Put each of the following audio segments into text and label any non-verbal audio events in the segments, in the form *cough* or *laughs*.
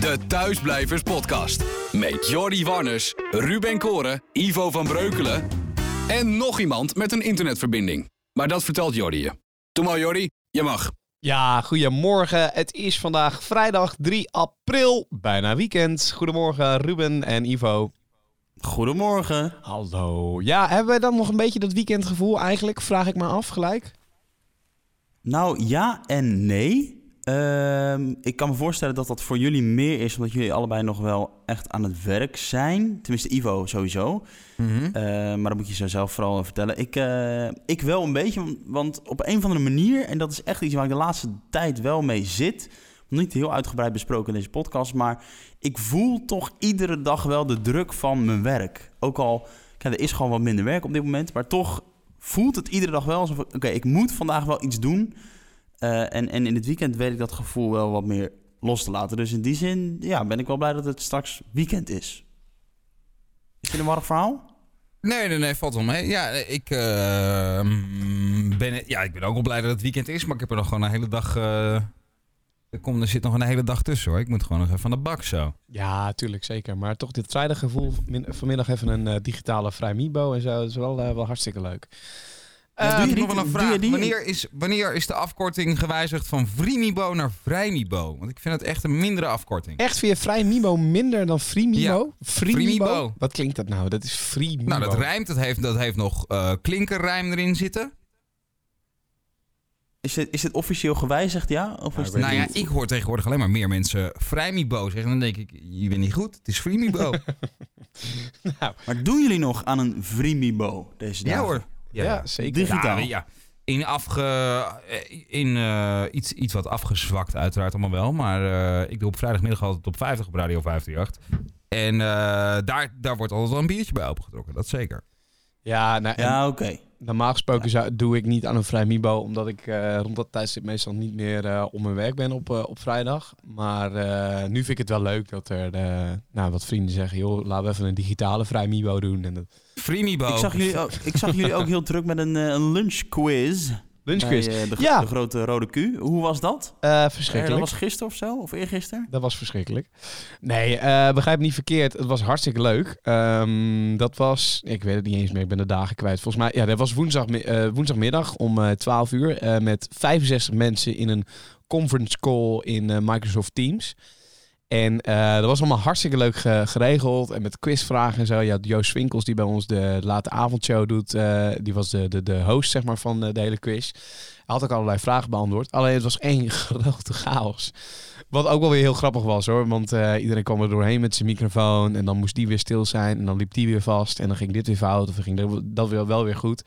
De Thuisblijvers Podcast. Met Jordi Warners, Ruben Koren, Ivo van Breukelen en nog iemand met een internetverbinding. Maar dat vertelt Jordi je. Doe maar Jordi, je mag. Ja, goedemorgen. Het is vandaag vrijdag 3 april, bijna weekend. Goedemorgen Ruben en Ivo. Goedemorgen. Hallo. Ja, hebben wij dan nog een beetje dat weekendgevoel eigenlijk? Vraag ik me af gelijk. Nou ja en nee. Ehm, ik kan me voorstellen dat dat voor jullie meer is, omdat jullie allebei nog wel echt aan het werk zijn. Tenminste, Ivo sowieso. Mhm. Eh, maar dat moet je zo zelf vooral vertellen. Ik, eh, ik wel een beetje, want op een of andere manier, en dat is echt iets waar ik de laatste tijd wel mee zit. Niet heel uitgebreid besproken in deze podcast, maar ik voel toch iedere dag wel de druk van mijn werk. Ook al, kijk, er is gewoon wat minder werk op dit moment, maar toch voelt het iedere dag wel alsof, oké, ik moet vandaag wel iets doen. Uh, en, en in het weekend weet ik dat gevoel wel wat meer los te laten. Dus in die zin ja, ben ik wel blij dat het straks weekend is. Is dit een warrig verhaal? Nee, nee, nee, valt wel mee. Ja, ik, uh, ben, ja, ik ben ook wel blij dat het weekend is, maar ik heb er nog gewoon een hele dag... Uh, er, komt, er zit nog een hele dag tussen hoor. Ik moet gewoon nog even aan de bak zo. Ja, tuurlijk, zeker. Maar toch dit vrijdaggevoel. Vanmiddag even een digitale vrijmibo en zo. Dat is wel, wel hartstikke leuk. Uh, doe je nog wel een vraag. Wanneer, is, wanneer is de afkorting gewijzigd van Vrimibo naar Vrijmibo? Want ik vind het echt een mindere afkorting. Echt via Vrijmibo minder dan Freemibo? Ja. Freemibo. Wat klinkt dat nou? Dat is Freemibo. Nou, dat rijmt. Dat heeft, dat heeft nog uh, klinkerrijm erin zitten. Is het, is het officieel gewijzigd, ja? Of is nou, nou ja, ik hoor tegenwoordig alleen maar meer mensen Vrijmibo zeggen. Dan denk ik, je bent niet goed. Het is Freemibo. *laughs* nou. Maar doen jullie nog aan een Freemibo deze dagen? Ja hoor. Ja, ja, zeker. Digitaal. Ja, ja. In, afge, in uh, iets, iets wat afgezwakt uiteraard allemaal wel. Maar uh, ik doe op vrijdagmiddag altijd op 50 op Radio 538. En uh, daar, daar wordt altijd wel een biertje bij opgetrokken, dat zeker. Ja, nou, ja oké. Okay. Normaal gesproken zou, doe ik niet aan een vrij Mibo, omdat ik uh, rond dat tijdstip meestal niet meer uh, op mijn werk ben op, uh, op vrijdag. Maar nu vind ik het wel leuk dat er nou, wat vrienden zeggen, joh, laten we even een digitale vrij Mibo doen. En dat... Free Mibo. Ik zag jullie ook, ik zag jullie ook heel druk met een, een lunchquiz. Lunchquiz. Bij, de, ja. de grote rode Q. Hoe was dat? Uh, verschrikkelijk. dat was gisteren of zo? Of eergisteren? Dat was verschrikkelijk. Nee, uh, begrijp me niet verkeerd. Het was hartstikke leuk. Um, dat was, ik weet het niet eens meer, ik ben de dagen kwijt. Volgens mij, ja, dat was woensdag, uh, woensdagmiddag om 12 uur. met 65 mensen in een conference call in Microsoft Teams. En uh, dat was allemaal hartstikke leuk geregeld. En met quizvragen en zo. Ja, Joost Winkels, die bij ons de late avondshow doet. Uh, die was de, de, de host zeg maar, van de hele quiz. Hij had ook allerlei vragen beantwoord. Alleen het was één *laughs* grote chaos. Wat ook wel weer heel grappig was hoor. Want iedereen kwam er doorheen met zijn microfoon. En dan moest die weer stil zijn. En dan liep die weer vast. En dan ging dit weer fout. Of ging dat weer wel weer goed.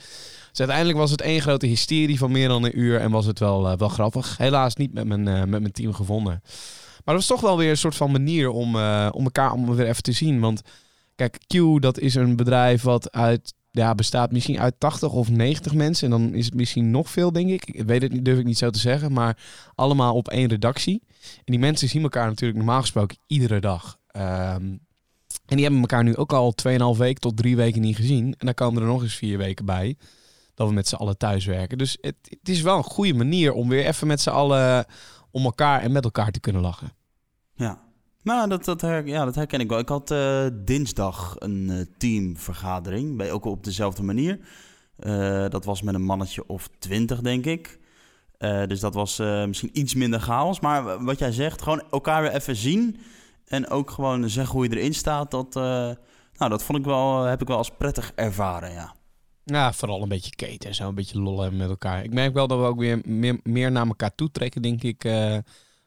Dus uiteindelijk was het één grote hysterie van meer dan een uur. En was het wel, wel grappig. Helaas niet met mijn, met mijn team gevonden. Maar dat was toch wel weer een soort van manier om, uh, om elkaar allemaal weer even te zien. Want kijk, Q, dat is een bedrijf wat uit, ja, bestaat misschien uit 80 of 90 mensen. En dan is het misschien nog veel, denk ik. Ik weet het niet, durf ik niet zo te zeggen. Maar allemaal op één redactie. En die mensen zien elkaar natuurlijk normaal gesproken iedere dag. Um, en die hebben elkaar nu ook al 2,5 weken tot drie weken niet gezien. En dan komen er nog eens vier weken bij. Dat we met z'n allen thuis werken. Dus het, het is wel een goede manier om weer even met z'n allen om elkaar en met elkaar te kunnen lachen. Ja, nou, dat, dat, ja, dat herken ik wel. Ik had uh, dinsdag een uh, teamvergadering, bij, ook op dezelfde manier. Uh, dat was met een mannetje of twintig, denk ik. dus dat was misschien iets minder chaos. Maar wat jij zegt, gewoon elkaar weer even zien. En ook gewoon zeggen hoe je erin staat. Dat, nou, dat vond ik wel, heb ik wel als prettig ervaren, ja. Ja, vooral een beetje keten en zo, een beetje lollen met elkaar. Ik merk wel dat we ook weer meer, meer naar elkaar toe trekken, denk ik. Uh,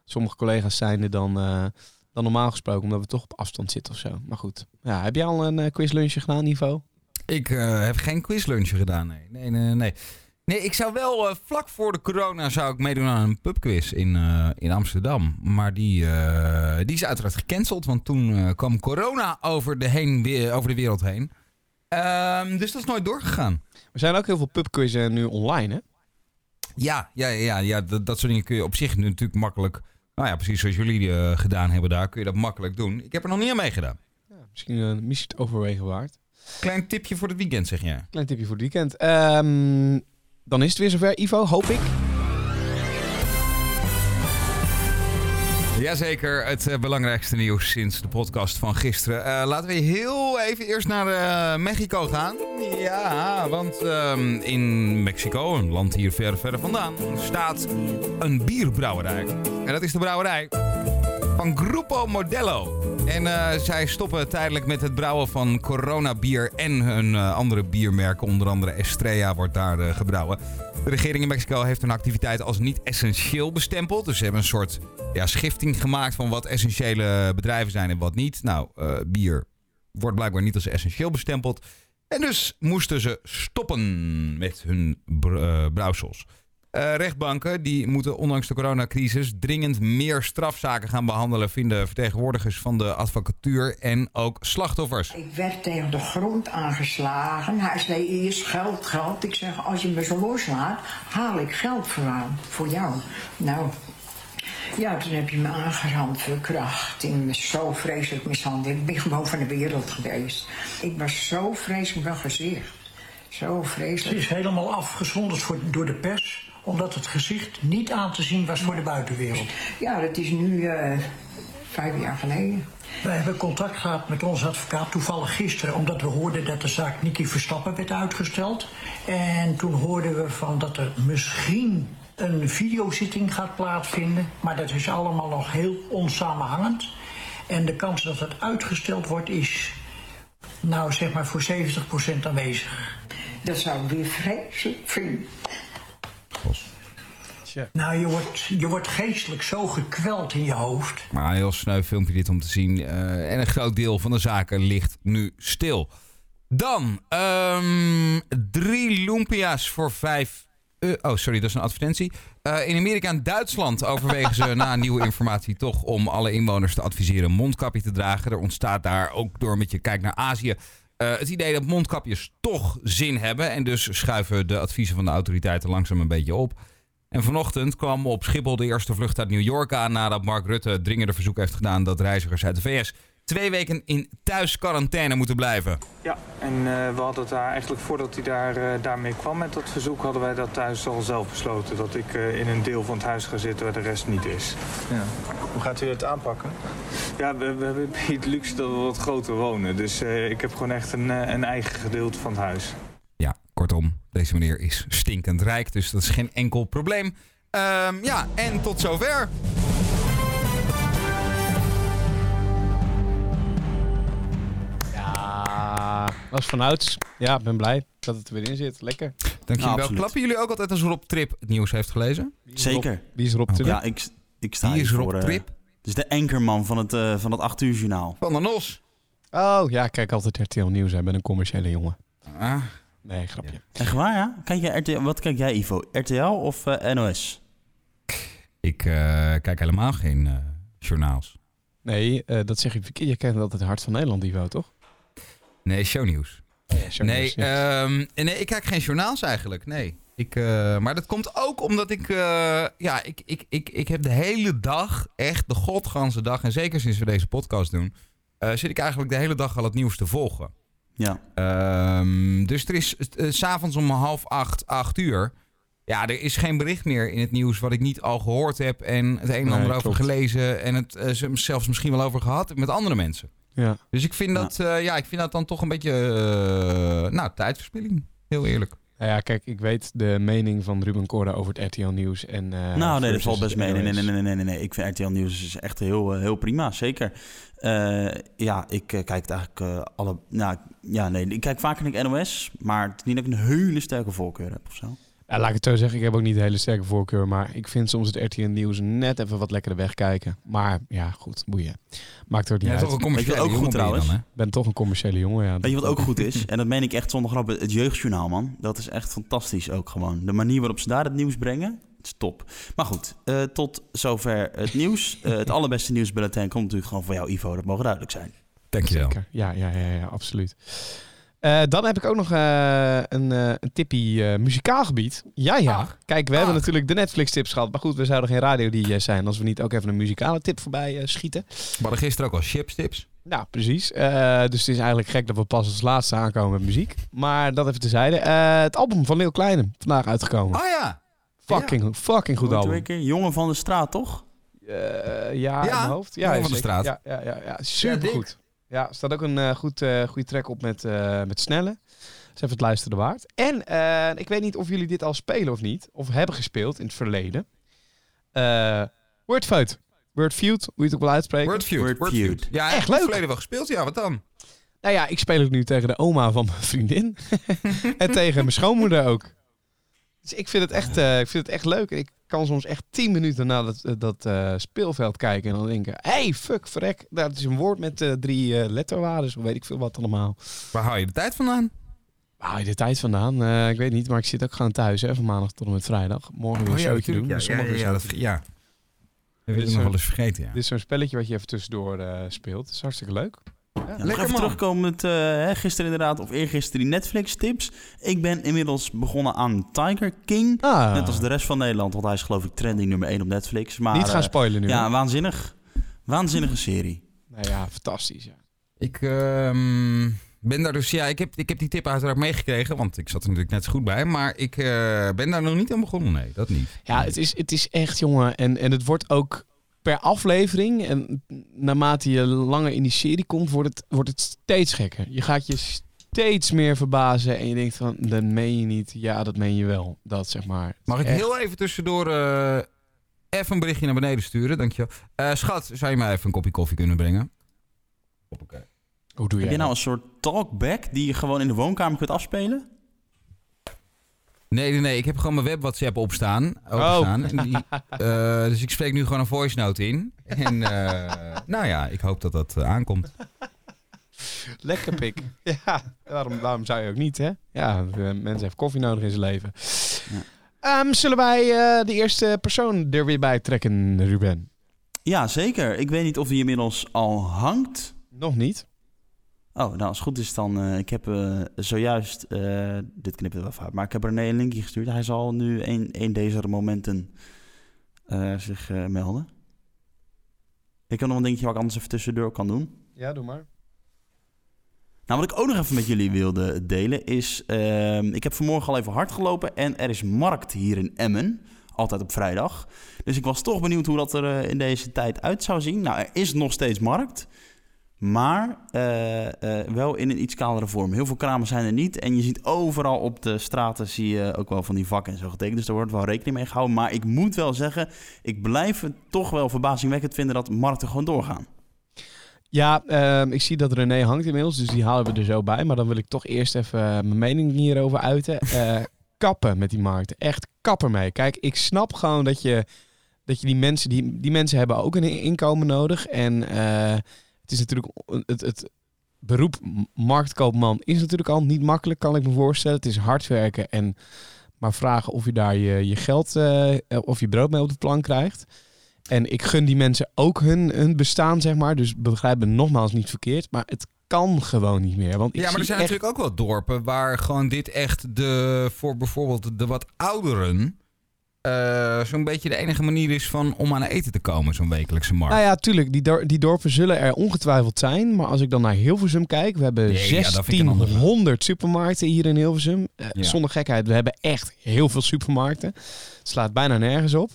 sommige collega's zijn er dan, uh, dan normaal gesproken, omdat we toch op afstand zitten of zo. Maar goed, ja, heb jij al een uh, quizlunchje gedaan, Niveau? Ik heb geen quizlunchje gedaan, nee. Nee, nee, nee. Nee, ik zou wel vlak voor de corona zou ik meedoen aan een pubquiz in, in Amsterdam. Maar die, die is uiteraard gecanceld, want toen kwam corona over de, heen, over de wereld heen. Um, dus dat is nooit doorgegaan. Er zijn ook heel veel pubquizzen nu online, hè? Ja, ja, ja, ja dat, dat soort dingen kun je op zich natuurlijk makkelijk... Nou ja, precies zoals jullie uh, gedaan hebben daar, kun je dat makkelijk doen. Ik heb er nog niet aan meegedaan. Ja, misschien een uh, missie het overwegen waard. Klein tipje voor het weekend, zeg je. Klein tipje voor het weekend. Um, dan is het weer zover, Ivo, hoop ik. Jazeker, het eh, belangrijkste nieuws sinds de podcast van gisteren. Eh, laten we heel even eerst naar eh, Mexico gaan. Ja, want ehm, in Mexico, een land hier ver verder vandaan, staat een bierbrouwerij. En dat is de brouwerij van Grupo Modelo. En eh, zij stoppen tijdelijk met het brouwen van Corona bier en hun eh, andere biermerken. Onder andere Estrella wordt daar eh, gebrouwen. De regering in Mexico heeft hun activiteit als niet essentieel bestempeld. Dus ze hebben een soort ja, schifting gemaakt van wat essentiële bedrijven zijn en wat niet. Nou, bier wordt blijkbaar niet als essentieel bestempeld. En dus moesten ze stoppen met hun br- brouwsels. Eh, rechtbanken die moeten ondanks de coronacrisis dringend meer strafzaken gaan behandelen, vinden vertegenwoordigers van de advocatuur en ook slachtoffers. Ik werd tegen de grond aangeslagen. Hij zei eerst geld, geld. Ik zeg, als je me zo loslaat, haal ik geld voor, aan, voor jou. Nou, ja, toen heb je me aangerand, verkrachting, zo vreselijk mishandeld. Ik ben gewoon van de wereld geweest. Ik was zo vreselijk van gezicht. Zo Het vreselijk. is helemaal afgezonderd voor, door de pers, omdat het gezicht niet aan te zien was voor de buitenwereld. Ja, dat is nu eh, vijf jaar geleden. Wij hebben contact gehad met onze advocaat, toevallig gisteren, omdat we hoorden dat de zaak Nicky Verstappen werd uitgesteld. En toen hoorden we van dat er misschien een videozitting gaat plaatsvinden, maar dat is allemaal nog heel onsamenhangend. En de kans dat het uitgesteld wordt is, nou zeg maar, voor 70% aanwezig. Dat zou ik weer vreselijk vinden. Nou, je wordt, je wordt geestelijk zo gekweld in je hoofd. Maar een heel sneu filmpje dit om te zien. eh, en een groot deel van de zaken ligt nu stil. Dan, ehm, drie lumpia's voor vijf... oh, sorry, dat is een advertentie. Eh, in Amerika en Duitsland overwegen ze *laughs* na nieuwe informatie toch om alle inwoners te adviseren een mondkapje te dragen. Er ontstaat daar ook door met je kijk naar Azië eh, het idee dat mondkapjes toch zin hebben. En dus schuiven de adviezen van de autoriteiten langzaam een beetje op. En vanochtend kwam op Schiphol de eerste vlucht uit New York aan nadat Mark Rutte dringende verzoek heeft gedaan dat reizigers uit de VS twee weken in thuisquarantaine moeten blijven. Ja, en eh, we hadden het daar eigenlijk voordat hij daar, eh, daarmee kwam met dat verzoek, hadden wij dat thuis al zelf besloten. Dat ik eh, in een deel van het huis ga zitten waar de rest niet is. Ja. Hoe gaat u het aanpakken? Ja, we, we hebben *laughs* het luxe dat we wat groter wonen. Dus eh, ik heb gewoon echt een, een eigen gedeelte van het huis. Ja, kortom, deze meneer is stinkend rijk, dus dat is geen enkel probleem. Ehm, ja, en tot zover. Ja, dat is vanouds. Ja, ik ben blij dat het er weer in zit. Lekker. Dank jullie wel. absoluut. Klappen jullie ook altijd als Rob Trip het nieuws heeft gelezen? Zeker. Wie is erop te Ja, ik, ik sta Wie is hier Rob voor... eh, Trip? dus de ankerman van het, eh van het 8 uur journaal. Van de Nos. Oh, ja, ik kijk altijd RTL Nieuws. Ik ben een commerciële jongen. Ah, Nee, grapje. Echt waar, ja? Kijk jij RTL, wat kijk jij, Ivo? RTL of eh, NOS? ik eh, kijk helemaal geen eh, journaals. Nee, eh, dat zeg je verkeerd. Je kent altijd Hart van Nederland, Ivo, toch? Nee, shownieuws. Ja, Nee, ehm, nee, ik kijk geen journaals eigenlijk. Nee. Ik, eh, maar dat komt ook omdat ik, eh, ja, ik, ik, ik, ik heb de hele dag, echt de godganse dag, en zeker sinds we deze podcast doen, eh, zit ik eigenlijk de hele dag al het nieuws te volgen. Ja. Ehm, dus er is s s'avonds om half acht, acht uur. Ja, er is geen bericht meer in het nieuws wat ik niet al gehoord heb en het een en Nee, ander over klopt. gelezen en het ze- zelfs misschien wel over gehad met andere mensen. Ja. Dus ik vind Ja. dat, eh, ja, ik vind dat dan toch een beetje, eh, nou, tijdverspilling. Heel eerlijk. Nou ja, kijk, ik weet de mening van Ruben Korda over het RTL Nieuws. En, eh, nou, nee, dat valt best mee. Nee, nee, nee, nee, nee, nee, nee. Ik vind RTL Nieuws is echt heel, heel prima, zeker. Eh, ja, ik kijk het eigenlijk eh, alle... Nou, ja, nee, ik kijk vaker naar NOS, maar het is niet dat ik een hele sterke voorkeur heb of zo. Ja, laat ik het zo zeggen, ik heb ook niet een hele sterke voorkeur. Maar ik vind soms het RTL Nieuws net even wat lekkerder wegkijken. Maar ja, goed, boeien. Maakt er ook niet Ja, uit. Weet je wat ook goed trouwens? Ik ben toch een commerciële jongen, ja. Weet je wat ook goed is? En dat meen ik echt zonder grap. Het jeugdjournaal, man. Dat is echt fantastisch ook gewoon. De manier waarop ze daar het nieuws brengen, het is top. Maar goed, eh, tot zover het *laughs* nieuws. Eh, het allerbeste nieuwsbulletin komt natuurlijk gewoon voor jou, Ivo. Dat mogen duidelijk zijn. Dankjewel. Zeker. Ja, ja, ja, ja, absoluut. Eh, dan heb ik ook nog eh, een, eh een tippie eh, muzikaal gebied. Ja, ja. Ach. Kijk, we hebben Ach. natuurlijk de Netflix-tips gehad. Maar goed, we zouden geen radio-dj zijn als we niet ook even een muzikale tip voorbij eh, schieten. We hadden gisteren ook al chipstips. Nou, precies. Eh, dus het is eigenlijk gek dat we pas als laatste aankomen met muziek. Maar dat even tezijde. Eh het album van Leeuw Kleine, vandaag uitgekomen. Oh ja. fucking, fucking goed album. keer? Jongen van de straat, toch? Eh, ja, Ja, in mijn hoofd. Ja, Jan van de. Straat. Ja, ja, ja, ja. supergoed. Ja, er staat ook een eh, goed, eh, goede track op met, eh, met Snelle. Dat is even het luisteren waard. En eh, ik weet niet of jullie dit al spelen of niet. Of hebben gespeeld in het verleden. Eh Wordfeud. Wordfeud, hoe je het ook wel uitspreekt. Wordfeud. Word Wordfeud. feud. Ja, Echt leuk. het verleden wel gespeeld. Ja, wat dan? Nou ja, ik speel het nu tegen de oma van mijn vriendin. *laughs* en tegen mijn schoonmoeder ook. Dus ik vind het echt, eh, ik vind het echt leuk. Ik kan soms echt tien minuten naar dat, dat eh, speelveld kijken en dan denken... hey, fuck, verrek, dat is een woord met eh, drie eh, letterwaardes, of weet ik veel wat allemaal. Waar haal je de tijd vandaan? Waar haal je de tijd vandaan? Eh, ik weet niet, maar ik zit ook gewoon thuis, hè, van maandag tot en met vrijdag. Morgen weer een showtje doen. Oh Ja, dus ja, ja, ja, dat, ja. Dat wil Dit ik is nog wel eens vergeten, ja. Dit is zo'n spelletje wat je even tussendoor eh, speelt. Dat is hartstikke leuk. Ja, Lekker, even man. terugkomen met eh, hè, gisteren inderdaad, of eergisteren die Netflix-tips. Ik ben inmiddels begonnen aan Tiger King. Ah, Net als de rest van Nederland, want hij is geloof ik trending nummer 1 op Netflix. Maar, niet gaan eh, spoilen nu. Ja, waanzinnig. Waanzinnige serie. Nou ja, fantastisch. Ja. Ik ehm, ben daar dus, ja, ik heb, ik heb die tip uiteraard meegekregen, want ik zat er natuurlijk net zo goed bij. Maar ik eh, ben daar nog niet aan begonnen, nee, dat niet. Ja, het is, het is echt, jongen. En, en het wordt ook per aflevering. En naarmate je langer in die serie komt, wordt het, wordt het steeds gekker. Je gaat je steeds meer verbazen. En je denkt van, dat meen je niet. Ja, dat meen je wel. Dat zeg maar. Mag ik echt- heel even tussendoor eh, even een berichtje naar beneden sturen, dankjewel. Eh schat, zou je mij even een kopje koffie kunnen brengen? Hoppakee. Hoe doe Heb jij je nou een soort talkback die je gewoon in de woonkamer kunt afspelen? Nee, nee, nee. Ik heb gewoon mijn web WhatsApp opstaan. En die, eh, dus ik spreek nu gewoon een voice note in. En eh, *laughs* nou ja, ik hoop dat dat eh, aankomt. Lekker pik. ja, waarom, waarom zou je ook niet, hè? Ja, mensen hebben koffie nodig in zijn leven. Ehm, zullen wij eh, de eerste persoon er weer bij trekken, Ruben? Ja, zeker. Ik weet niet of die inmiddels al hangt. Nog niet. Oh, nou als het goed is dan... eh, ik heb eh, zojuist... eh, dit knipt het wel uit, maar ik heb René een linkje gestuurd. Hij zal nu een, een deze momenten zich melden. Ik heb nog een dingetje wat ik anders even tussendoor kan doen. Ja, doe maar. Nou, wat ik ook nog even met jullie wilde delen is... ehm, ik heb vanmorgen al even hard gelopen en er is markt hier in Emmen. Altijd op vrijdag. Dus ik was toch benieuwd hoe dat er in deze tijd uit zou zien. Nou, er is nog steeds markt. Maar eh, eh, wel in een iets kalere vorm. Heel veel kramen zijn er niet. En je ziet overal op de straten zie je ook wel van die vakken en zo getekend. Dus daar wordt wel rekening mee gehouden. Maar ik moet wel zeggen, ik blijf het toch wel verbazingwekkend vinden dat markten gewoon doorgaan. Ja, ehm, ik zie dat René hangt inmiddels, dus die halen we er zo bij. Maar dan wil ik toch eerst even eh, mijn mening hierover uiten. *laughs* Kappen met die markten. Echt kappen mee. Kijk, ik snap gewoon dat je, dat je die mensen... Die, die mensen hebben ook een inkomen nodig. En het is natuurlijk... Het, het beroep marktkoopman is natuurlijk al niet makkelijk, kan ik me voorstellen. Het is hard werken en maar vragen of je daar je, je geld... eh, of je brood mee op de plank krijgt. En ik gun die mensen ook hun, hun bestaan, zeg maar. Dus begrijp me nogmaals niet verkeerd. Maar het kan gewoon niet meer. Want ik Ja, maar er zijn echt- natuurlijk ook wel dorpen waar gewoon dit echt de, voor bijvoorbeeld de wat ouderen, eh, zo'n beetje de enige manier is van om aan eten te komen, zo'n wekelijkse markt. Nou ja, tuurlijk. Die, dor- die dorpen zullen er ongetwijfeld zijn. Maar als ik dan naar Hilversum kijk. We hebben Nee, ja, dat vind ik een ander verhaal. 1600 supermarkten hier in Hilversum. Eh, Ja. Zonder gekheid. We hebben echt heel veel supermarkten. Het slaat bijna nergens op.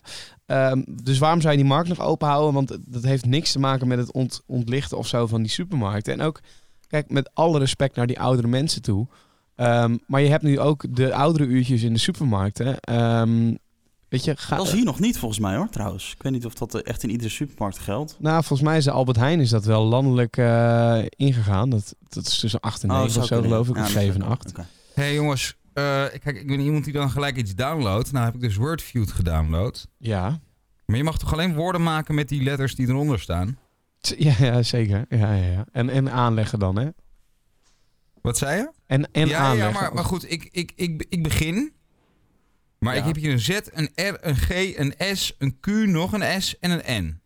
Ehm, dus waarom zou je die markt nog open houden? Want dat heeft niks te maken met het ont- ontlichten of zo van die supermarkten. En ook, kijk, met alle respect naar die oudere mensen toe. Ehm, maar je hebt nu ook de oudere uurtjes in de supermarkten. Ehm, weet je, ga, Dat is hier nog niet volgens mij hoor, trouwens. Ik weet niet of dat echt in iedere supermarkt geldt. Nou, volgens mij is de Albert Heijn is dat wel landelijk eh, ingegaan. Dat, dat is tussen 8 en 9 zou of zo, kunnen. geloof ik. Ja, of dat zou 7 en kunnen. 8. Oké. Hé hey jongens, eh, kijk, ik ben iemand die dan gelijk iets downloadt. Nou heb ik dus Wordfeud gedownload. Ja. Maar je mag toch alleen woorden maken met die letters die eronder staan? *laughs* Ja, ja, zeker. Ja, ja, ja. En, en aanleggen dan, hè? Wat zei je? En, en ja, aanleggen. ja, maar, maar goed, ik, ik, ik, ik begin. Maar Ja. ik heb hier een Z, een R, een G, een S, een Q, nog een S en een N.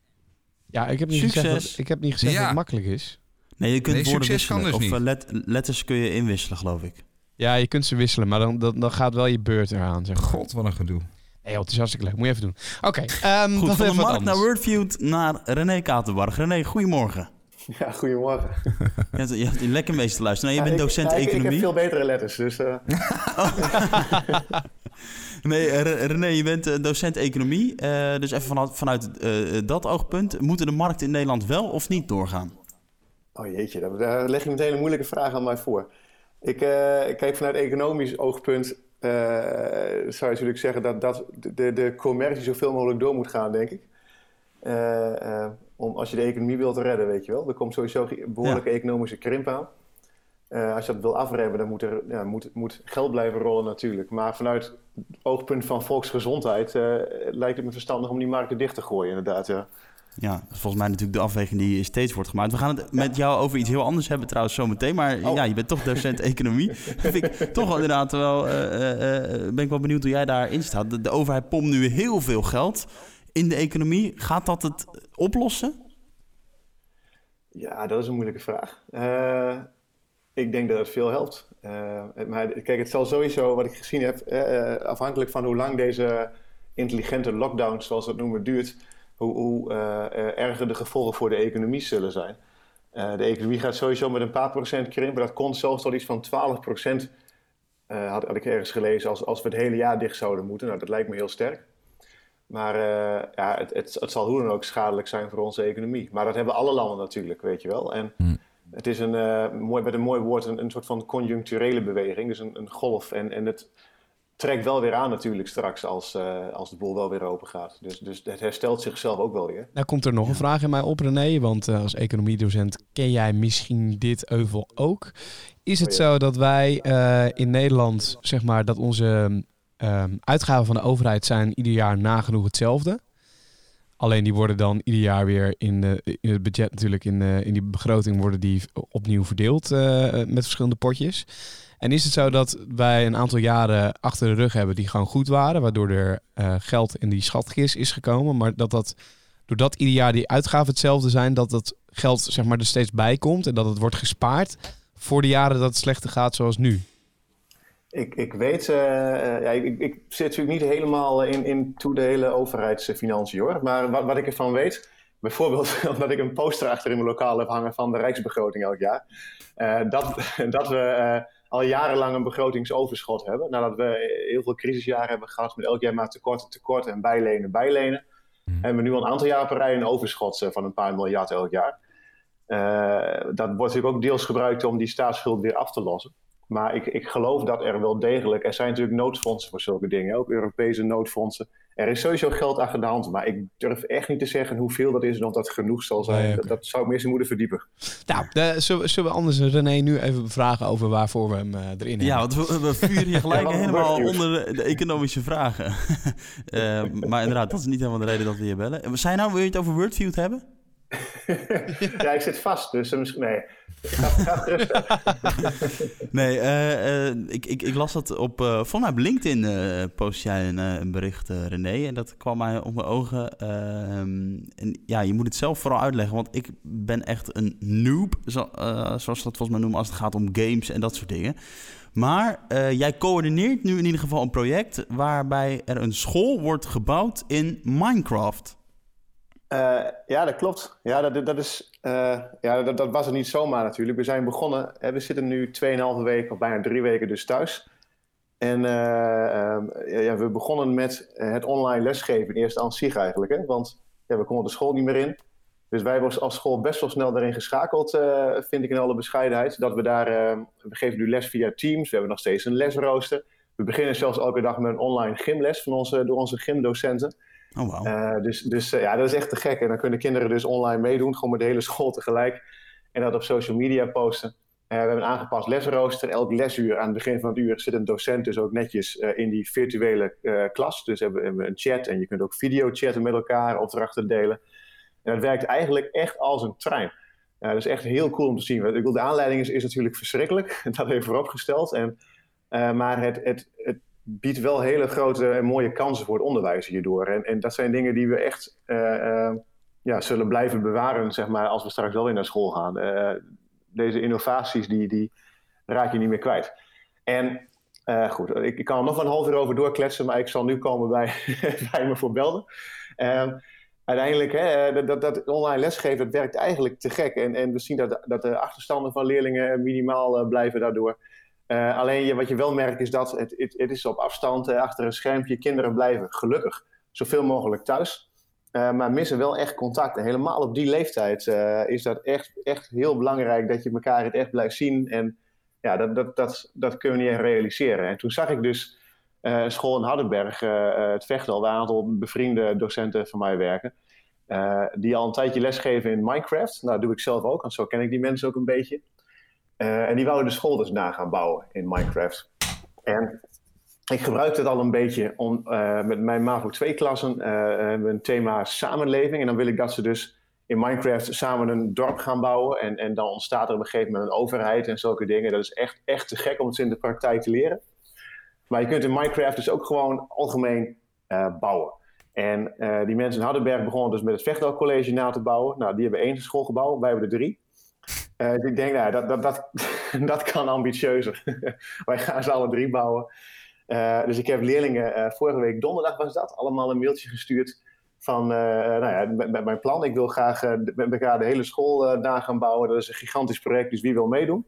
Ja, ik heb niet Succes. gezegd, dat, ik heb niet gezegd Ja. dat het makkelijk is. Nee, je kunt Nee, woorden wisselen. dus of niet. eh, let- letters kun je inwisselen, geloof ik. Ja, je kunt ze wisselen, maar dan, dan, dan gaat wel je beurt eraan, zeg maar. God, wat een gedoe. Nee, joh, het is hartstikke leuk. Moet je even doen. Oké, ehm Goed, dan van de markt naar. Wordfeud naar René Katenbarg. René, goedemorgen. *laughs* Ja, goedemorgen. Je hebt, je hebt lekker mee te luisteren. Nou, je Ja, bent ik- docent ja, ik- economie. Ik, heb veel betere letters, dus... eh, *laughs* Nee, eh, René, je bent eh, docent economie. Dus even vanuit, vanuit dat oogpunt. Moeten de markten in Nederland wel of niet doorgaan? Oh jeetje, daar- leg je meteen een moeilijke vraag aan mij voor. Ik, ik kijk vanuit economisch oogpunt. zou je natuurlijk zeggen dat, dat de, de commercie zoveel mogelijk door moet gaan, denk ik. Eh, eh, om, als je de economie wilt redden, weet je wel. Er komt sowieso een behoorlijke economische krimp aan. Eh, als je dat wil afremmen, dan moet er ja, moet, moet geld blijven rollen natuurlijk. Maar vanuit het oogpunt van volksgezondheid lijkt het me verstandig om die markten dicht te gooien, inderdaad. Ja. Ja, volgens mij natuurlijk de afweging die steeds wordt gemaakt. We gaan het met jou over iets heel anders hebben trouwens zometeen. Maar ja, je bent toch docent economie. *laughs* Vind ik toch wel inderdaad wel... ben ik wel benieuwd hoe jij daarin staat. De, de overheid pompt nu heel veel geld in de economie. Gaat dat het oplossen? Ja, dat is een moeilijke vraag. Eh, ik denk dat het veel helpt. Eh, maar kijk, het zal sowieso, wat ik gezien heb, eh, afhankelijk van hoe lang deze intelligente lockdown, zoals we het noemen, duurt, hoe, hoe erger de gevolgen voor de economie zullen zijn. De economie gaat sowieso met een paar procent krimpen. Dat kon zelfs tot iets van 12 procent, had, had ik ergens gelezen, als, als we het hele jaar dicht zouden moeten. Nou, dat lijkt me heel sterk. Maar eh, ja, het, het, het zal hoe dan ook schadelijk zijn voor onze economie. Maar dat hebben alle landen natuurlijk, weet je wel. En het is een, eh, mooi, met een mooi woord een, een soort van conjuncturele beweging. Dus een, een golf. En, en het trekt wel weer aan natuurlijk straks als, eh, als de boel wel weer open gaat. Dus, dus het herstelt zichzelf ook wel weer. Nou komt er nog een vraag in mij op, René. Want als economiedocent ken jij misschien dit euvel ook. Is het Oh ja. zo dat wij eh, in Nederland, zeg maar, dat onze ehm, uitgaven van de overheid zijn ieder jaar nagenoeg hetzelfde? Alleen die worden dan ieder jaar weer in, de, het budget natuurlijk, in, de, in die begroting worden die opnieuw verdeeld eh, met verschillende potjes. En is het zo dat wij een aantal jaren achter de rug hebben die gewoon goed waren, waardoor er eh, geld in die schatkist is gekomen, maar dat dat doordat ieder jaar die uitgaven hetzelfde zijn, dat dat geld zeg maar er steeds bij komt en dat het wordt gespaard voor de jaren dat het slechter gaat zoals nu? Ik, ik weet, eh, eh, ja, ik, ik zit natuurlijk niet helemaal in, in toe de hele overheidsfinanciën hoor. Maar wat, wat ik ervan weet, bijvoorbeeld *laughs* omdat ik een poster achter in mijn lokaal heb hangen van de Rijksbegroting elk jaar. eh, dat, *laughs* dat we eh, al jarenlang een begrotingsoverschot hebben. Nadat we heel veel crisisjaren hebben gehad met elk jaar maar tekort en tekort en bijlenen, bijlenen. Hebben we nu al een aantal jaar op een rij een overschot eh, van een paar miljard elk jaar. Eh, dat wordt natuurlijk ook deels gebruikt om die staatsschuld weer af te lossen. Maar ik, ik geloof dat er wel degelijk, er zijn natuurlijk noodfondsen voor zulke dingen, ook Europese noodfondsen. Er is sowieso geld achter de hand, maar ik durf echt niet te zeggen hoeveel dat is en of dat genoeg zal zijn. Nee, dat, dat zou ik me eerst moeten verdiepen. Nou, de- zullen, we- zullen we anders René nu even bevragen over waarvoor we hem eh, erin hebben? Ja, want we, we vuren je *laughs* gelijk Ja, helemaal onder de, de economische vragen. *laughs* Eh, maar inderdaad, dat is niet helemaal de reden dat we je bellen. En Zijn nou, wil je het over Wordfeud hebben? *laughs* ja, ik zit vast, dus misschien, nee. Ga, ga gerust. *laughs* Nee, eh, eh, ik, ik, ik las dat op, eh volgens mij op LinkedIn post jij een, een bericht, René. En dat kwam mij op mijn ogen. En ja, je moet het zelf vooral uitleggen, want ik ben echt een noob, zo, zoals ze dat volgens mij noemen, als het gaat om games en dat soort dingen. Maar jij coördineert nu in ieder geval een project waarbij er een school wordt gebouwd in Minecraft. Eh, ja, dat klopt. Ja, dat, dat, is, eh, ja dat, dat was het niet zomaar natuurlijk. We zijn begonnen, we zitten nu 2,5 weken of bijna drie weken dus thuis. En eh, ehm, ja, we begonnen met het online lesgeven in eerste instantie eigenlijk. Hè? Want ja, we konden de school niet meer in. Dus wij hebben als school best wel snel daarin geschakeld, vind ik in alle bescheidenheid. Dat we daar, eh, we geven nu les via Teams, we hebben nog steeds een lesrooster. We beginnen zelfs elke dag met een online gymles van onze, door onze gymdocenten. Oh, wauw. Eh, dus dus eh, ja, dat is echt te gek. En dan kunnen kinderen dus online meedoen, gewoon met de hele *laughs* school tegelijk. En dat op social media posten. Eh, we hebben een aangepast lesrooster. Elk lesuur aan het begin van het uur zit een docent dus ook netjes in die virtuele klas. Dus hebben we een chat en je kunt ook video chatten met elkaar, opdrachten delen. En dat werkt eigenlijk echt als een trein. Dat is echt heel cool om te zien. Ik bedoel, de aanleiding is, natuurlijk verschrikkelijk, *laughs* dat even vooropgesteld. En, maar het, het, het biedt wel hele grote en mooie kansen voor het onderwijs hierdoor. En, en dat zijn dingen die we echt eh, eh, ja, zullen blijven bewaren, zeg maar, als we straks wel weer naar school gaan. Eh, deze innovaties, die, die raak je niet meer kwijt. En goed, ik, ik kan er nog een half uur over doorkletsen, maar ik zal nu komen bij, *laughs* bij me voor Belden. Ehm, uiteindelijk, hè, dat, dat, online lesgeven, werkt eigenlijk te gek. En, en we zien dat, dat de achterstanden van leerlingen minimaal blijven daardoor. Uh, alleen je, wat je wel merkt is dat het, het, is op afstand uh, achter een schermpje. Kinderen blijven gelukkig zoveel mogelijk thuis. Uh, maar missen wel echt contact. En helemaal op die leeftijd is dat echt, echt heel belangrijk dat je elkaar het echt blijft zien. En ja, dat, dat, dat, dat kun je niet echt realiseren. En toen zag ik dus school in Hardenberg, het Vechtel, waar een aantal bevriende docenten van mij werken. die al een tijdje lesgeven in Minecraft. Nou, dat doe ik zelf ook, want zo ken ik die mensen ook een beetje. Uh, en die wouden de school dus na gaan bouwen in Minecraft. En ik gebruikte het al een beetje om, uh, met mijn MAVO 2-klassen uh, een thema samenleving. En dan wil ik dat ze dus in Minecraft samen een dorp gaan bouwen. En, en dan ontstaat er op een gegeven moment een overheid en zulke dingen. Dat is echt, echt te gek om het in de praktijk te leren. Maar je kunt in Minecraft dus ook gewoon algemeen bouwen. En die mensen in Hardenberg begonnen dus met het Vechtdal College na te bouwen. Nou, die hebben één schoolgebouw, wij hebben er drie. Uh, dus ik denk, nou, dat, dat, dat, *laughs* dat kan ambitieuzer. *laughs* Wij gaan ze alle drie bouwen. Uh, dus ik heb leerlingen, uh, vorige week donderdag was dat, allemaal een mailtje gestuurd van, nou ja, met, met, mijn plan. Ik wil graag met elkaar de hele school na gaan bouwen. Dat is een gigantisch project, dus wie wil meedoen?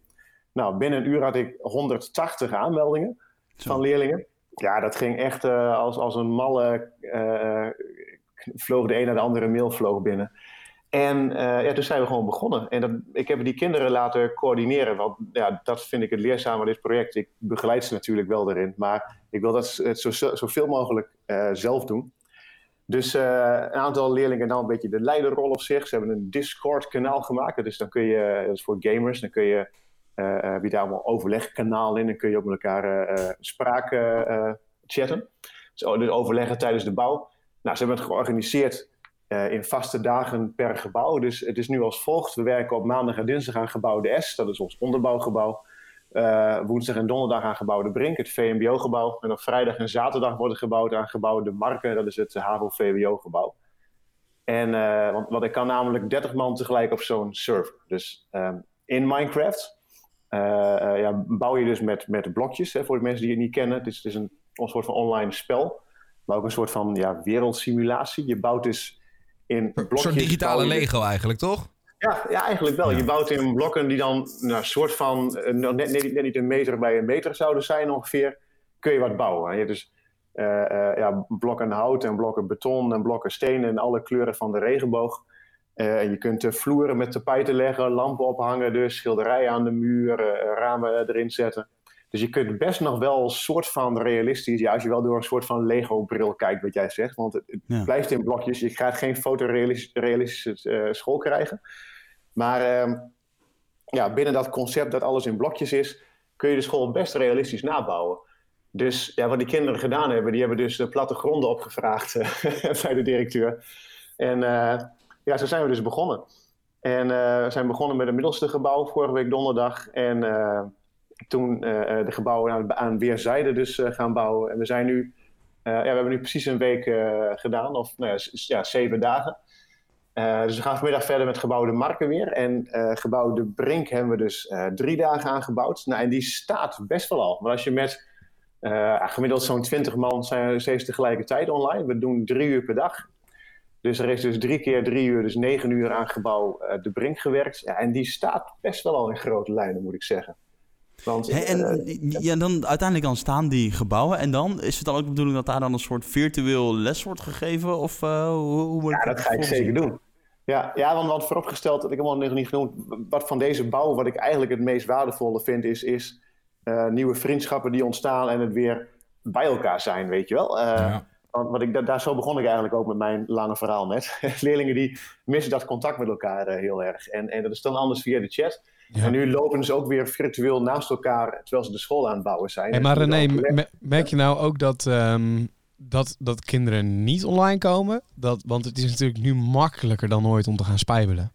Nou, binnen een uur had ik 180 aanmeldingen Zo. van leerlingen. Ja, dat ging echt als, als een malle, vloog de een naar de andere mail vloog binnen. En uh, ja, toen zijn we gewoon begonnen. En dat, ik heb die kinderen laten coördineren. Want ja, dat vind ik het leerzame aan dit project. Ik begeleid ze natuurlijk wel erin. Maar ik wil dat het zo, zoveel mogelijk uh, zelf doen. Dus uh, een aantal leerlingen dan een beetje de leiderrol op zich. Ze hebben een Discord-kanaal gemaakt. Dus dan kun je, dat is voor gamers, dan kun je, daar allemaal overlegkanaal in. Dan kun je op met elkaar spraak chatten. Dus, dus overleggen tijdens de bouw. Nou, ze hebben het georganiseerd uh, in vaste dagen per gebouw. Dus het is nu als volgt. We werken op maandag en dinsdag aan gebouw de S. Dat is ons onderbouwgebouw. Uh, woensdag en donderdag aan gebouw de Brink, het VMBO-gebouw. En op vrijdag en zaterdag worden gebouwd aan gebouw de Marken. Dat is het HAVO-VWO-gebouw. En uh, want, want ik kan namelijk 30 man tegelijk op zo'n server. Dus um, in Minecraft ja, bouw je dus met, met blokjes. Hè, voor de mensen die het niet kennen. Het is, het is een, een soort van online spel. Maar ook een soort van ja, wereldsimulatie. Je bouwt dus in blokjes... Een soort digitale Lego eigenlijk, toch? Ja, ja eigenlijk wel. Ja. Je bouwt in blokken die dan nou, soort van net, net, net, niet een meter bij een meter zouden zijn ongeveer. Kun je wat bouwen. Je hebt dus uh, uh, ja, blokken hout en blokken beton en blokken steen en alle kleuren van de regenboog. Uh, en je kunt vloeren met tapijten leggen, lampen ophangen, dus schilderijen aan de muur, ramen erin zetten. Dus je kunt best nog wel een soort van realistisch, ja, als je wel door een soort van Lego-bril kijkt, wat jij zegt. Want het, ja. blijft in blokjes. Je gaat geen fotorealistische uh, school krijgen. Maar uh, ja, binnen dat concept dat alles in blokjes is, kun je de school best realistisch nabouwen. Dus ja, wat die kinderen gedaan hebben, die hebben dus de plattegronden opgevraagd uh, *laughs* bij de directeur. En uh, ja, zo zijn we dus begonnen. En we zijn begonnen met het middelste gebouw vorige week donderdag. En toen uh, de gebouwen aan, aan weerszijden dus uh, gaan bouwen. En we zijn nu, uh, ja, we hebben nu precies een week gedaan, of nou ja, zeven dagen. dus we gaan vanmiddag verder met gebouw de Marken weer. En gebouw de Brink hebben we dus drie dagen aangebouwd. Nou, en die staat best wel al. Maar als je met gemiddeld zo'n 20 man zijn steeds tegelijkertijd online. We doen drie uur per dag. Dus er is dus drie keer drie uur, dus negen uur aan gebouw de Brink gewerkt. Ja, en die staat best wel al in grote lijnen, moet ik zeggen. Want, He, en uh, ja, dan uiteindelijk dan staan die gebouwen en dan is het dan ook de bedoeling dat daar dan een soort virtueel les wordt gegeven? Of uh, hoe, hoe Ja, dat ga ik zeker doen. Ja, ja want wat vooropgesteld, dat ik helemaal nog niet genoemd, wat van deze bouw, wat ik eigenlijk het meest waardevolle vind, is, is uh, nieuwe vriendschappen die ontstaan en het weer bij elkaar zijn, weet je wel. Ja. Want wat ik, daar zo begon ik eigenlijk ook met mijn lange verhaal net. *laughs* Leerlingen die missen dat contact met elkaar heel erg. En, en dat is dan anders via de chat. Ja. En nu lopen ze ook weer virtueel naast elkaar terwijl ze de school aan het bouwen zijn. Hey, maar René, merk je nou ook dat, um, dat, dat kinderen niet online komen? Dat, want het is natuurlijk nu makkelijker dan ooit om te gaan spijbelen.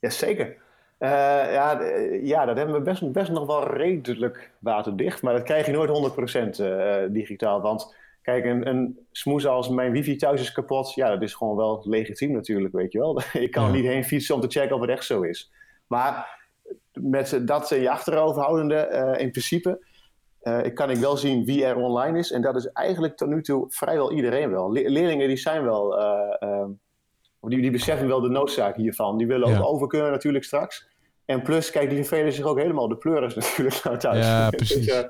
Jazeker. Uh, ja, ja, dat hebben we best, best nog wel redelijk waterdicht. Maar dat krijg je nooit 100% uh, digitaal. Want kijk, een, een smoes als mijn wifi thuis is kapot. Ja, dat is gewoon wel legitiem natuurlijk, weet je wel. *laughs* Ik kan ja. niet heen fietsen om te checken of het echt zo is. Maar met dat in je achterhoofd houdende, uh, in principe, uh, kan ik wel zien wie er online is. En dat is eigenlijk tot nu toe vrijwel iedereen wel. Le leerlingen die zijn wel, uh, die, die beseffen wel de noodzaak hiervan. Die willen ja. ook over kunnen natuurlijk straks. En plus, kijk, die vervelen zich ook helemaal de pleuris *laughs* natuurlijk nou thuis. Ja, Dus, precies. eh, Ze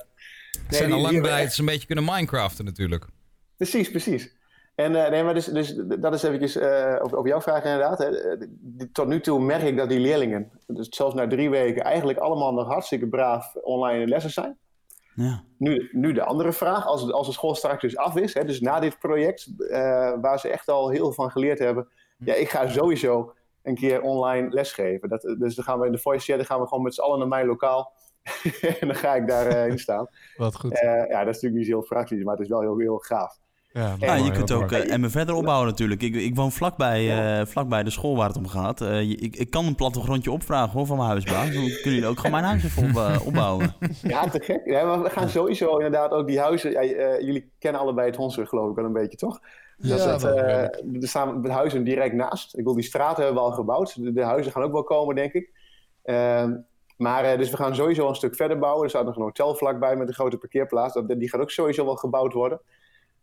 nee, zijn die- al lang blij dat ze een beetje kunnen Minecraften natuurlijk. Precies, precies. En eh, nee, maar dus, dus dat is eventjes eh over, over jouw vraag inderdaad. Hè. Tot nu toe merk ik dat die leerlingen, dus zelfs na drie weken, eigenlijk allemaal nog hartstikke braaf online lessen zijn. Ja. Nu, nu de andere vraag, als, als de school straks dus af is, hè, dus na dit project, eh, waar ze echt al heel veel van geleerd hebben. Ja, ik ga sowieso een keer online lesgeven. Dat, dus dan gaan we in de voice chat, dan gaan we gewoon met z'n allen naar mijn lokaal. *laughs* en dan ga ik daarin staan. Wat goed. Eh, ja, dat is natuurlijk niet zo heel praktisch, maar het is wel heel, heel gaaf. Ja, mooi, je kunt ook eh, Emmen verder opbouwen natuurlijk. Ik, ik woon vlakbij, eh, vlakbij de school waar het om gaat. Eh, ik, ik kan een plattegrondje opvragen hoor, van mijn huisbaas. Dan kunnen jullie ook gewoon mijn huis even op, eh, *laughs* opbouwen. Ja, te gek. Ja, maar we gaan sowieso inderdaad ook die huizen. Ja, eh, jullie kennen allebei het Hondsrug, geloof ik wel een beetje, toch? Ja, Dat het, eh, er staan huizen direct naast. Ik wil die straten hebben we al gebouwd. De, de huizen gaan ook wel komen, denk ik. Ehm, maar eh, dus we gaan sowieso een stuk verder bouwen. Er staat nog een hotel vlakbij met een grote parkeerplaats. Dat, die gaat ook sowieso wel gebouwd worden.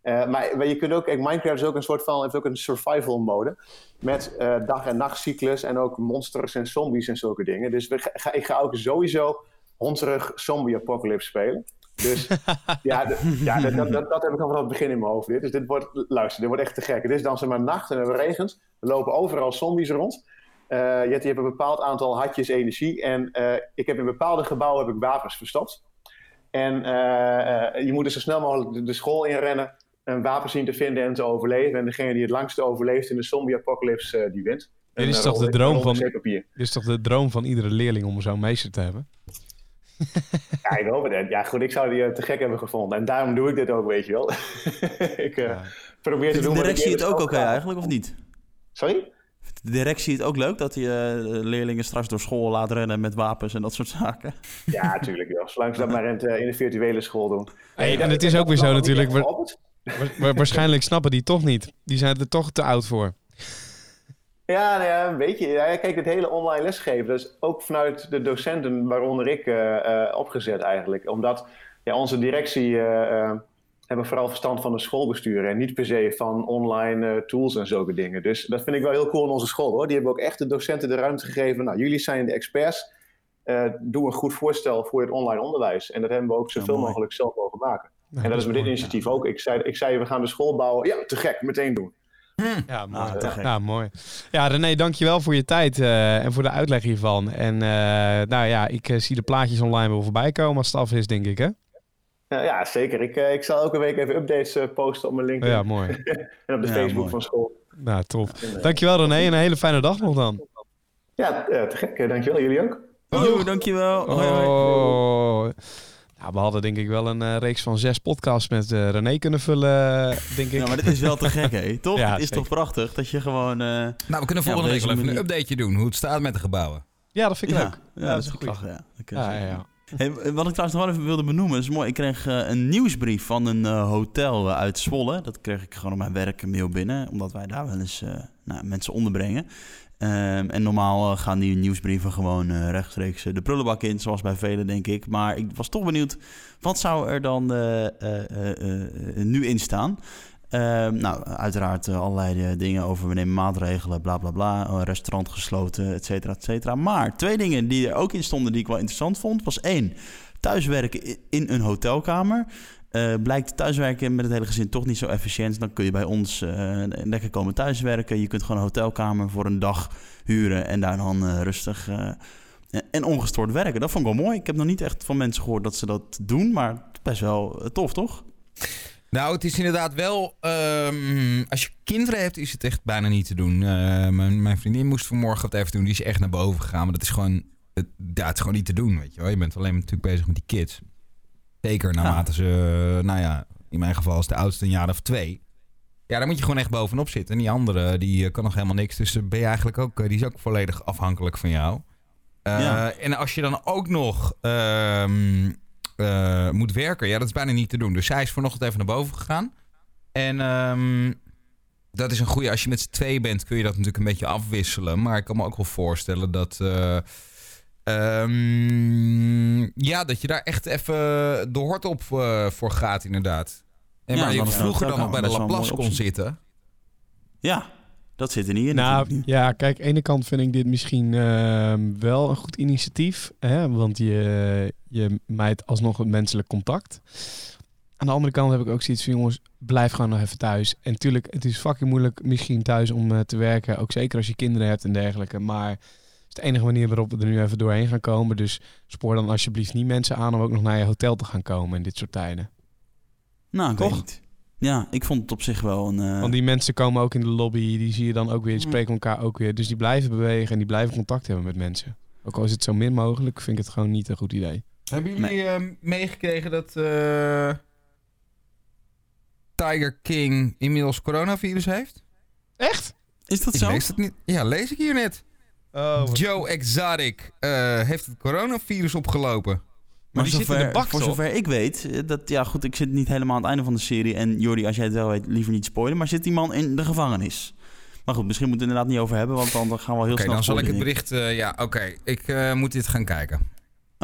Eh, maar, maar je kunt ook, Minecraft is ook een soort van, heeft ook een survival mode. Met eh, dag- en nachtcyclus en ook monsters en zombies en zulke dingen. Dus we, ga, ik ga ook sowieso hondsrug zombie apocalypse spelen. Dus *laughs* ja, ja dat, dat, dat, dat heb ik al vanaf het begin in mijn hoofd. Dit. Dus dit wordt, luister, dit wordt echt te gek. Het is dan zeg maar nacht en het regent. Er lopen overal zombies rond. Eh, je, hebt, je hebt een bepaald aantal hatjes energie. En ik heb in bepaalde gebouwen heb ik wapens verstopt. En je moet dus zo snel mogelijk de, de school inrennen. Een wapen zien te vinden en te overleven. En degene die het langste overleeft in de zombie-apocalypse, eh, die wint. Dit is eh, toch de droom van-. Dit is toch de droom van iedere leerling om zo'n meester te hebben? *laughs* Ja, ik hoop het. Ja, goed, ik zou die eh, te gek hebben gevonden. En daarom doe ik dit ook, weet je wel. *laughs* ik eh, probeer te doen de directie het ook oké eigenlijk, of niet? Sorry? Vindt de directie het ook leuk dat die leerlingen straks door school laat rennen met wapens en dat soort zaken? Ja, natuurlijk wel. Zolang ze dat *laughs* maar in, het, in de virtuele school doen. Hey, en het is ook weer zo natuurlijk. Wa- wa- waarschijnlijk snappen die toch niet. Die zijn er toch te oud voor. Ja, nou ja, een beetje. Ja, kijk, het hele online lesgeven, dat is ook vanuit de docenten, waaronder ik, eh, eh, opgezet eigenlijk. Omdat ja, onze directie eh, eh, hebben vooral verstand van de schoolbestuur en niet per se van online tools en zulke dingen. Dus dat vind ik wel heel cool in onze school hoor. Die hebben ook echt de docenten de ruimte gegeven. Nou, jullie zijn de experts. Eh, doe een goed voorstel voor het online onderwijs. En dat hebben we ook zoveel mogelijk zelf mogen maken. Nou, en dat is met dit mooi. initiatief ook. Ik zei, ik zei, we gaan de school bouwen. Ja, te gek, meteen doen. Ja, mooi. Ah, te gek. ja, mooi. Ja, René, dankjewel voor je tijd eh, en voor de uitleg hiervan. En eh, nou ja, ik eh, zie de plaatjes online wel voorbij komen als het af is, denk ik, hè? Ja, ja, zeker. Ik, ik zal elke week even updates posten op mijn LinkedIn Ja, mooi. *laughs* en op de Ja, Facebook mooi. van school. Nou, tof. Dankjewel René en een hele fijne dag nog dan. Ja, te gek. Dankjewel. Jullie ook. Oh, dankjewel. Hoi, hoi. Oh. Nou, we hadden denk ik wel een eh, reeks van zes podcasts met eh, René kunnen vullen, denk ik. Ja, maar dit is wel te gek, hè? *laughs* Toch? Ja, het is zeker. toch prachtig dat je gewoon... eh, Nou, we kunnen volgende week wel even een updateje doen. Hoe het staat met de gebouwen. Ja, dat vind ik ja, leuk. ja, dat is goed ja. Ja, ja, zeggen. ja. Hey, wat ik trouwens nog wel even wilde benoemen, is mooi. Ik kreeg eh, een nieuwsbrief van een eh, hotel eh, uit Zwolle. Dat kreeg ik gewoon op mijn werk een mail binnen, omdat wij daar wel eens eh, nou, mensen onderbrengen. Ehm, en normaal eh, gaan die nieuwsbrieven gewoon eh, rechtstreeks eh, de prullenbak in, zoals bij velen, denk ik. Maar ik was toch benieuwd, wat zou er dan nu in staan? Ehm, nou, uiteraard allerlei dingen over we nemen maatregelen, bla bla bla. restaurant gesloten, et cetera, et cetera. Maar twee dingen die er ook in stonden die ik wel interessant vond, was één, thuiswerken in een hotelkamer. Eh, blijkt thuiswerken met het hele gezin toch niet zo efficiënt. Dan kun je bij ons eh, lekker komen thuiswerken. Je kunt gewoon een hotelkamer voor een dag huren en daar dan eh, rustig en ongestoord werken. Dat vond ik wel mooi. Ik heb nog niet echt van mensen gehoord dat ze dat doen, maar best wel tof, toch? Nou, het is inderdaad wel. ehm, als je kinderen hebt, is het echt bijna niet te doen. Mijn, mijn vriendin moest vanmorgen wat even doen. Die is echt naar boven gegaan. Maar dat is gewoon. Het, ja, het is gewoon niet te doen. Weet je, wel. je bent alleen natuurlijk bezig met die kids. Zeker naarmate ze. Nou ja, in mijn geval is de oudste een jaar of twee. Ja, daar moet je gewoon echt bovenop zitten. En die andere, die eh, kan nog helemaal niks. Dus dan ben je eigenlijk ook, eh, die is ook volledig afhankelijk van jou. Eh, Ja. En als je dan ook nog ehm, eh, moet werken, ja, dat is bijna niet te doen. Dus zij is vanochtend even naar boven gegaan. En ehm, dat is een goede. Als je met z'n twee bent, kun je dat natuurlijk een beetje afwisselen. Maar ik kan me ook wel voorstellen dat. Eh, ehm, ja, dat je daar echt even de hort op eh, voor gaat, inderdaad. En Ja, waar je vroeger dan nog ook bij de Laplace kon zitten. Ja, Dat zit er niet in. Nou, ja, kijk, aan de ene kant vind ik dit misschien ehm, wel een goed initiatief. Hè? Want je, je mijt alsnog het menselijk contact. Aan de andere kant heb ik ook zoiets van, jongens, blijf gewoon nog even thuis. En tuurlijk, het is fucking moeilijk misschien thuis om eh, te werken. Ook zeker als je kinderen hebt en dergelijke. Maar is de enige manier waarop we er nu even doorheen gaan komen. Dus spoor dan alsjeblieft niet mensen aan om ook nog naar je hotel te gaan komen in dit soort tijden. Nou, ik Toch? weet niet. Ja, ik vond het op zich wel een... eh, Want die mensen komen ook in de lobby, die zie je dan ook weer, die spreken elkaar ook weer. Dus die blijven bewegen en die blijven contact hebben met mensen. Ook al is het zo min mogelijk, vind ik het gewoon niet een goed idee. Hebben jullie eh, meegekregen dat eh, Tiger King inmiddels coronavirus heeft? Echt? Is dat Ik zo? lees het niet. Ja, lees ik hier net. Oh, Joe Exotic eh, heeft het coronavirus opgelopen. Maar die zit in de bak, voor zover ik weet, eh, dat, ja goed, ik zit niet helemaal aan het einde van de serie. En Jordi, als jij het wel weet, liever niet spoilen. Maar zit die man in de gevangenis? Maar goed, misschien moeten we het inderdaad niet over hebben, want dan gaan we heel Oké, snel dan zal ik het bericht... eh, ja, oké. Ik eh, moet dit gaan kijken.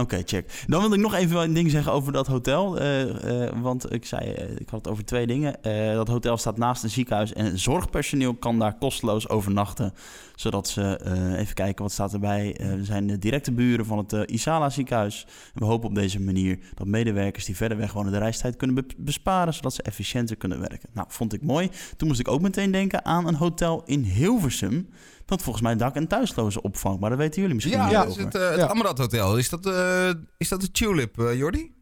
Oké, check. Dan wil ik nog even een ding zeggen over dat hotel. eh, eh, want ik zei, eh, ik had het over twee dingen. Dat hotel staat naast een ziekenhuis en zorgpersoneel kan daar kosteloos overnachten. Zodat ze, even kijken wat staat erbij. We zijn de directe buren van het Isala ziekenhuis. En we hopen op deze manier dat medewerkers die verder weg wonen de reistijd kunnen be- besparen. Zodat ze efficiënter kunnen werken. Nou, vond ik mooi. Toen moest ik ook meteen denken aan een hotel in Hilversum. Dat volgens mij dak- en thuislozen opvangt. Maar dat weten jullie misschien Ja, is over. het, eh het Ja. Amrad Hotel. Is dat, eh, is dat de Tulip, eh, Jordi?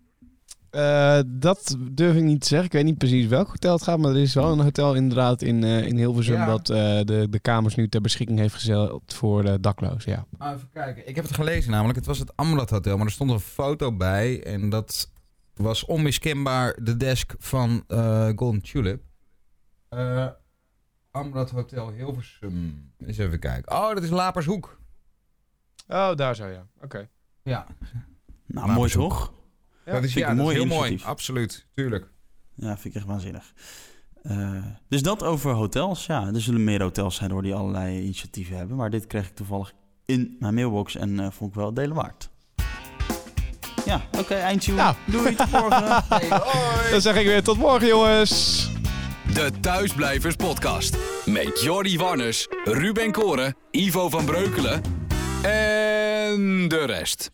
Eh, dat durf ik niet te zeggen. Ik weet niet precies welk hotel het gaat, maar er is wel een hotel inderdaad in, eh, in Hilversum Ja. dat eh, de, de kamers nu ter beschikking heeft gesteld voor de daklozen. Ja. Ah, even kijken. Ik heb het gelezen namelijk. Het was het Amrad Hotel, maar er stond een foto bij. En dat was onmiskenbaar de desk van eh, Golden Tulip. Amrad Hotel Hilversum. Eens even kijken. Oh, dat is Lapershoek. Oh, daar zo ja. Oké. Ja, Nou, mooi toch? dat is, ja, een mooi is heel mooi. Absoluut, tuurlijk. Ja, vind ik echt waanzinnig. Eh, dus dat over hotels. Ja, er zullen meer hotels zijn hoor die allerlei initiatieven hebben. Maar dit kreeg ik toevallig in mijn mailbox en eh, vond ik wel het delen waard. Ja, oké, eindtje. Nou. Doei, tot morgen. *laughs* Dan zeg ik weer tot morgen jongens. De Thuisblijvers Podcast. Met Jordi Warners, Ruben Koren, Ivo van Breukelen en de rest.